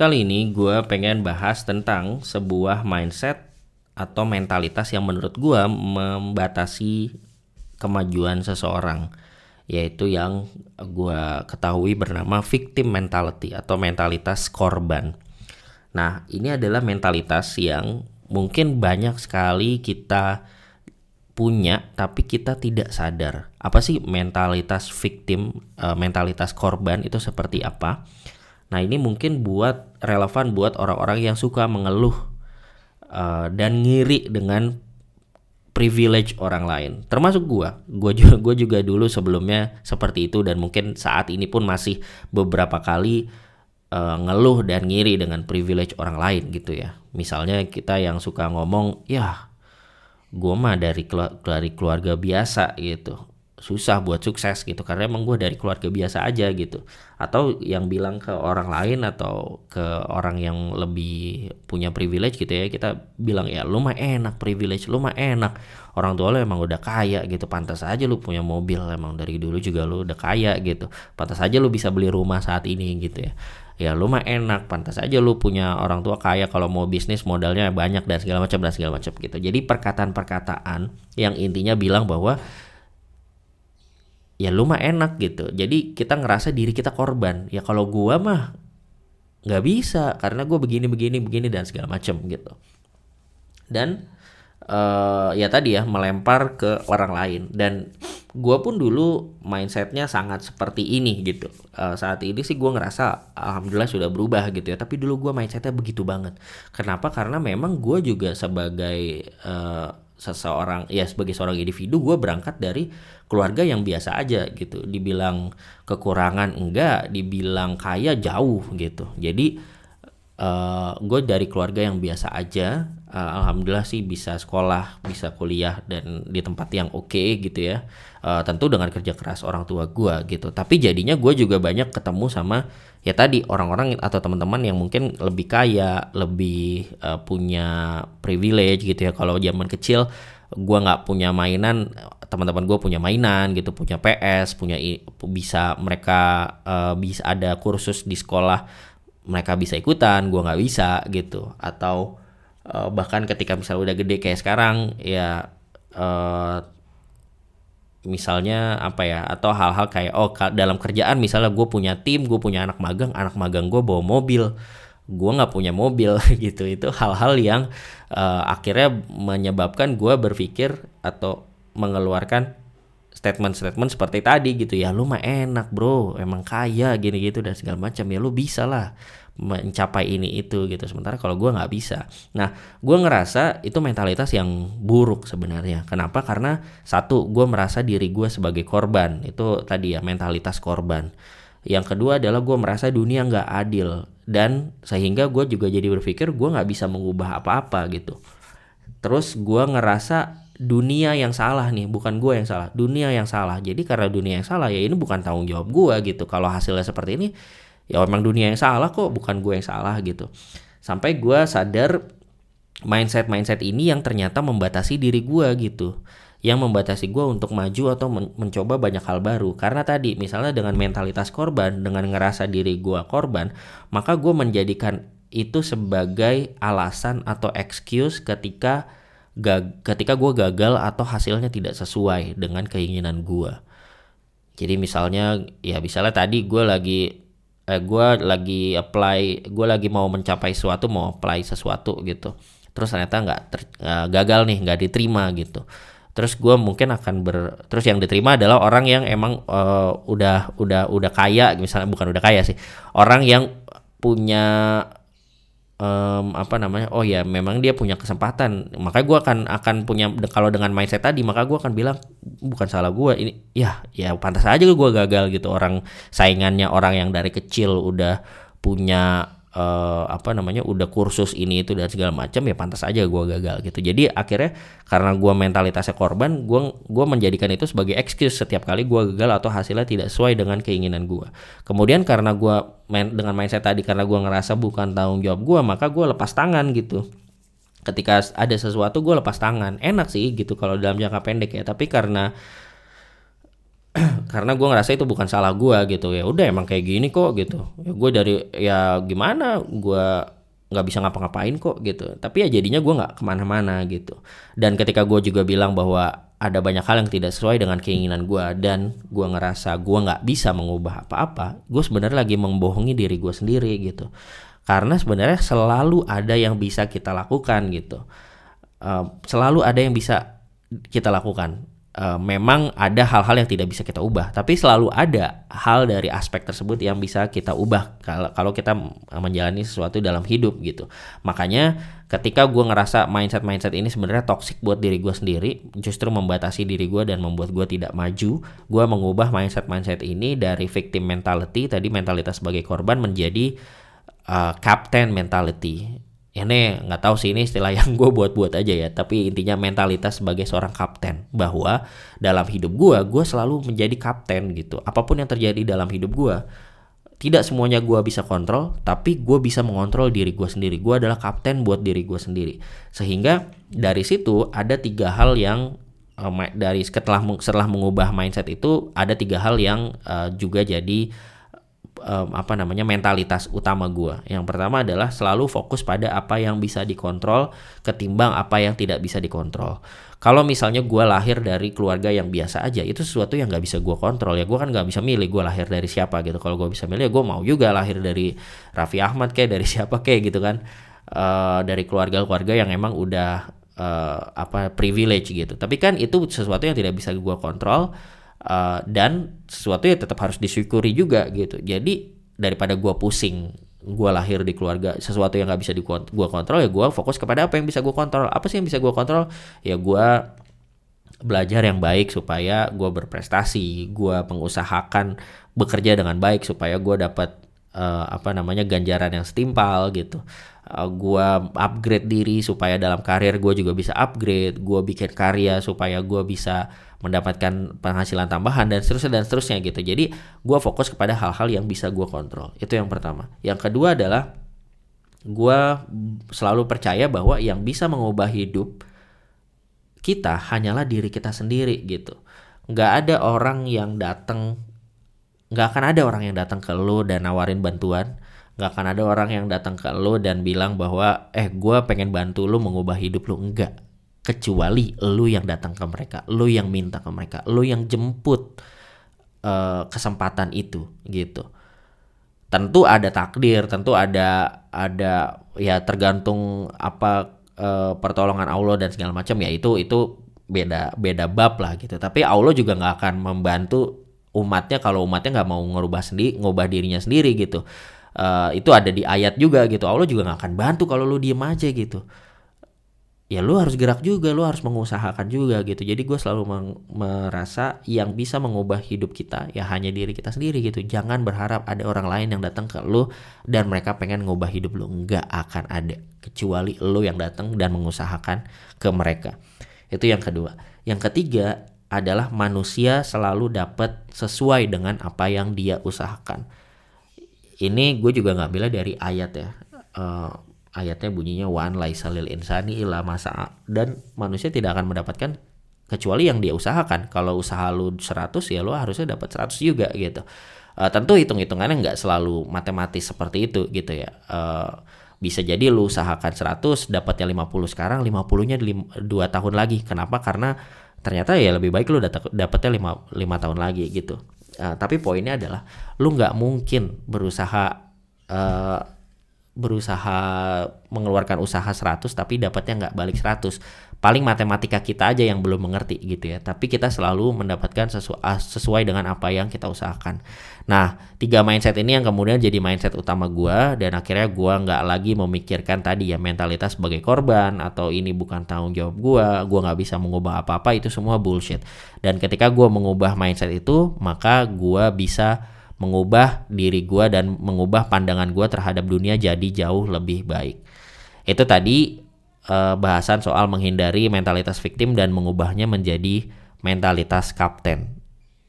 Kali ini gue pengen bahas tentang sebuah mindset atau mentalitas yang menurut gue membatasi kemajuan seseorang yaitu yang gue ketahui bernama victim mentality atau mentalitas korban. Nah ini adalah mentalitas yang mungkin banyak sekali kita punya tapi kita tidak sadar apa sih mentalitas victim, uh, mentalitas korban itu seperti apa? Nah ini mungkin buat relevan buat orang-orang yang suka mengeluh uh, dan ngiri dengan privilege orang lain. Termasuk gua. Gua juga gua juga dulu sebelumnya seperti itu dan mungkin saat ini pun masih beberapa kali uh, ngeluh dan ngiri dengan privilege orang lain gitu ya. Misalnya kita yang suka ngomong ya gua mah dari dari keluarga biasa gitu susah buat sukses gitu karena emang gue dari keluarga biasa aja gitu. Atau yang bilang ke orang lain atau ke orang yang lebih punya privilege gitu ya kita bilang ya lu mah enak privilege lu mah enak. Orang tua lu emang udah kaya gitu pantas aja lu punya mobil emang dari dulu juga lu udah kaya gitu. Pantas aja lu bisa beli rumah saat ini gitu ya. Ya lu mah enak pantas aja lu punya orang tua kaya kalau mau bisnis modalnya banyak dan segala macam dan segala macam gitu. Jadi perkataan-perkataan yang intinya bilang bahwa ya lu mah enak gitu. Jadi kita ngerasa diri kita korban. Ya kalau gua mah nggak bisa karena gue begini begini begini dan segala macem gitu. Dan uh, ya tadi ya melempar ke orang lain. Dan gue pun dulu mindsetnya sangat seperti ini gitu. Uh, saat ini sih gue ngerasa alhamdulillah sudah berubah gitu ya. Tapi dulu gue mindsetnya begitu banget. Kenapa? Karena memang gue juga sebagai uh, seseorang ya sebagai seorang individu gue berangkat dari keluarga yang biasa aja gitu. Dibilang kekurangan enggak dibilang kaya jauh gitu. Jadi uh, eh, gue dari keluarga yang biasa aja uh, alhamdulillah sih bisa sekolah bisa kuliah dan di tempat yang oke okay, gitu ya uh, tentu dengan kerja keras orang tua gue gitu tapi jadinya gue juga banyak ketemu sama ya tadi orang-orang atau teman-teman yang mungkin lebih kaya, lebih uh, punya privilege gitu ya. Kalau zaman kecil gue nggak punya mainan, teman-teman gue punya mainan gitu, punya PS, punya bisa mereka uh, bisa ada kursus di sekolah, mereka bisa ikutan, gue nggak bisa gitu. Atau uh, bahkan ketika misalnya udah gede kayak sekarang ya uh, misalnya apa ya atau hal-hal kayak oh dalam kerjaan misalnya gue punya tim gue punya anak magang anak magang gue bawa mobil. Gue nggak punya mobil gitu. Itu hal-hal yang uh, akhirnya menyebabkan gue berpikir atau mengeluarkan statement-statement seperti tadi gitu ya lu mah enak bro. Emang kaya gini gitu dan segala macam. Ya lu bisa lah mencapai ini itu gitu. Sementara kalau gue nggak bisa. Nah gue ngerasa itu mentalitas yang buruk sebenarnya. Kenapa? Karena satu gue merasa diri gue sebagai korban. Itu tadi ya mentalitas korban. Yang kedua adalah gue merasa dunia nggak adil. Dan sehingga gue juga jadi berpikir gue nggak bisa mengubah apa-apa gitu. Terus gue ngerasa dunia yang salah nih bukan gue yang salah dunia yang salah. Jadi karena dunia yang salah ya ini bukan tanggung jawab gue gitu. Kalau hasilnya seperti ini ya memang dunia yang salah kok bukan gue yang salah gitu. Sampai gue sadar mindset mindset ini yang ternyata membatasi diri gue gitu. Yang membatasi gue untuk maju atau men mencoba banyak hal baru. Karena tadi misalnya dengan mentalitas korban dengan ngerasa diri gue korban maka gue menjadikan itu sebagai alasan atau excuse ketika ketika gue gagal atau hasilnya tidak sesuai dengan keinginan gue jadi misalnya ya misalnya tadi gue lagi eh, gue lagi apply gue lagi mau mencapai sesuatu mau apply sesuatu gitu. Terus ternyata nggak uh, gagal nih nggak diterima gitu. Terus gue mungkin akan ber terus yang diterima adalah orang yang emang uh, udah udah udah kaya misalnya bukan udah kaya sih. Orang yang punya um, apa namanya? Oh ya memang dia punya kesempatan. Makanya gue akan akan punya kalau dengan mindset tadi maka gue akan bilang bukan salah gue ini ya ya pantas aja gue gagal gitu. Orang saingannya orang yang dari kecil udah punya uh, apa namanya udah kursus ini itu dan segala macam ya pantas aja gue gagal gitu. Jadi akhirnya karena gue mentalitasnya korban gue gua menjadikan itu sebagai excuse setiap kali gue gagal atau hasilnya tidak sesuai dengan keinginan gue kemudian karena gue main dengan mindset tadi karena gue ngerasa bukan tanggung jawab gue maka gue lepas tangan gitu. Ketika ada sesuatu gue lepas tangan. Enak sih gitu kalau dalam jangka pendek ya tapi karena karena gue ngerasa itu bukan salah gue gitu. Ya udah emang kayak gini kok gitu. Ya gue dari ya gimana? Gue nggak bisa ngapa-ngapain kok gitu. Tapi ya jadinya gue nggak ke mana-mana gitu. Dan ketika gue juga bilang bahwa ada banyak hal yang tidak sesuai dengan keinginan gue dan gue ngerasa gue nggak bisa mengubah apa-apa gue sebenarnya lagi membohongi diri gue sendiri gitu. Karena sebenarnya selalu ada yang bisa kita lakukan gitu. Selalu ada yang bisa kita lakukan uh, memang ada hal-hal yang tidak bisa kita ubah, tapi selalu ada hal dari aspek tersebut yang bisa kita ubah kalau kalau kita menjalani sesuatu dalam hidup gitu. Makanya ketika gue ngerasa mindset mindset ini sebenarnya toxic buat diri gue sendiri, justru membatasi diri gue dan membuat gue tidak maju, gue mengubah mindset mindset ini dari victim mentality tadi mentalitas sebagai korban menjadi uh, captain mentality ini nggak tahu sih ini istilah yang gue buat-buat aja ya. Tapi intinya mentalitas sebagai seorang kapten. Bahwa dalam hidup gue gue selalu menjadi kapten gitu. Apa pun yang terjadi dalam hidup gue tidak semuanya gue bisa kontrol tapi gue bisa mengontrol diri gue sendiri. Gue adalah kapten buat diri gue sendiri. Sehingga dari situ ada tiga hal yang uh, dari setelah setelah mengubah mindset itu ada tiga hal yang uh, juga jadi um, apa namanya mentalitas utama gue. Yang pertama adalah selalu fokus pada apa yang bisa dikontrol ketimbang apa yang tidak bisa dikontrol. Kalau misalnya gue lahir dari keluarga yang biasa aja, itu sesuatu yang nggak bisa gue kontrol ya. Gue kan nggak bisa milih gue lahir dari siapa gitu. Kalau gue bisa milih, ya gue mau juga lahir dari Raffi Ahmad kayak dari siapa kayak gitu kan. Uh, dari keluarga-keluarga yang emang udah uh, apa privilege gitu. Tapi kan itu sesuatu yang tidak bisa gue kontrol uh, dan sesuatu ya tetap harus disyukuri juga gitu. Jadi daripada gue pusing gue lahir di keluarga sesuatu yang nggak bisa di gue kontrol ya gue fokus kepada apa yang bisa gue kontrol. Apa sih yang bisa gue kontrol? Ya gue belajar yang baik supaya gue berprestasi gue mengusahakan bekerja dengan baik supaya gue dapat uh, apa namanya ganjaran yang setimpal gitu uh, gue upgrade diri supaya dalam karir gue juga bisa upgrade gue bikin karya supaya gue bisa mendapatkan penghasilan tambahan dan seterusnya dan seterusnya gitu. Jadi gue fokus kepada hal-hal yang bisa gue kontrol. Itu yang pertama. Yang kedua adalah gue selalu percaya bahwa yang bisa mengubah hidup kita hanyalah diri kita sendiri gitu. Nggak ada orang yang datang, nggak akan ada orang yang datang ke lo dan nawarin bantuan. Nggak akan ada orang yang datang ke lo dan bilang bahwa eh gue pengen bantu lo mengubah hidup lo. Enggak kecuali lu yang datang ke mereka, lu yang minta ke mereka, lu yang jemput uh, kesempatan itu gitu. Tentu ada takdir, tentu ada ada ya tergantung apa uh, pertolongan Allah dan segala macam ya itu itu beda beda bab lah gitu. Tapi Allah juga nggak akan membantu umatnya kalau umatnya nggak mau ngerubah sendiri, ngubah dirinya sendiri gitu. Uh, itu ada di ayat juga gitu. Allah juga nggak akan bantu kalau lu diem aja gitu. Ya lu harus gerak juga lu harus mengusahakan juga gitu. Jadi gue selalu merasa yang bisa mengubah hidup kita ya hanya diri kita sendiri gitu. Jangan berharap ada orang lain yang datang ke lu dan mereka pengen ngubah hidup lu. Nggak akan ada kecuali lu yang datang dan mengusahakan ke mereka. Itu yang kedua. Yang ketiga adalah manusia selalu dapat sesuai dengan apa yang dia usahakan. Ini gue juga ngambilnya dari ayat ya. Uh, ayatnya bunyinya wan laisalil insani illa masa. Dan manusia tidak akan mendapatkan kecuali yang dia usahakan. Kalau usaha lu 100 ya lu harusnya dapat 100 juga gitu. Uh, tentu hitung-hitungannya nggak selalu matematis seperti itu gitu ya. Uh, bisa jadi lu usahakan 100 dapatnya 50 sekarang 50 nya 2 tahun lagi. Kenapa? Karena ternyata ya lebih baik lu dapatnya 5, 5 tahun lagi gitu. Uh, tapi poinnya adalah lu nggak mungkin berusaha uh, berusaha mengeluarkan usaha 100 tapi dapatnya nggak balik 100 paling matematika kita aja yang belum mengerti gitu ya. Tapi kita selalu mendapatkan sesu ah, sesuai dengan apa yang kita usahakan. Nah tiga mindset ini yang kemudian jadi mindset utama gue dan akhirnya gue nggak lagi memikirkan tadi ya mentalitas sebagai korban atau ini bukan tanggung jawab gue gue nggak bisa mengubah apa-apa itu semua bullshit. Dan ketika gue mengubah mindset itu maka gue bisa mengubah diri gue dan mengubah pandangan gue terhadap dunia jadi jauh lebih baik. Itu tadi uh, bahasan soal menghindari mentalitas victim dan mengubahnya menjadi mentalitas kapten.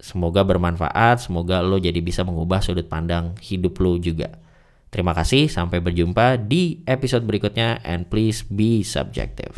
Semoga bermanfaat, semoga lo jadi bisa mengubah sudut pandang hidup lo juga. Terima kasih, sampai berjumpa di episode berikutnya and please be subjective.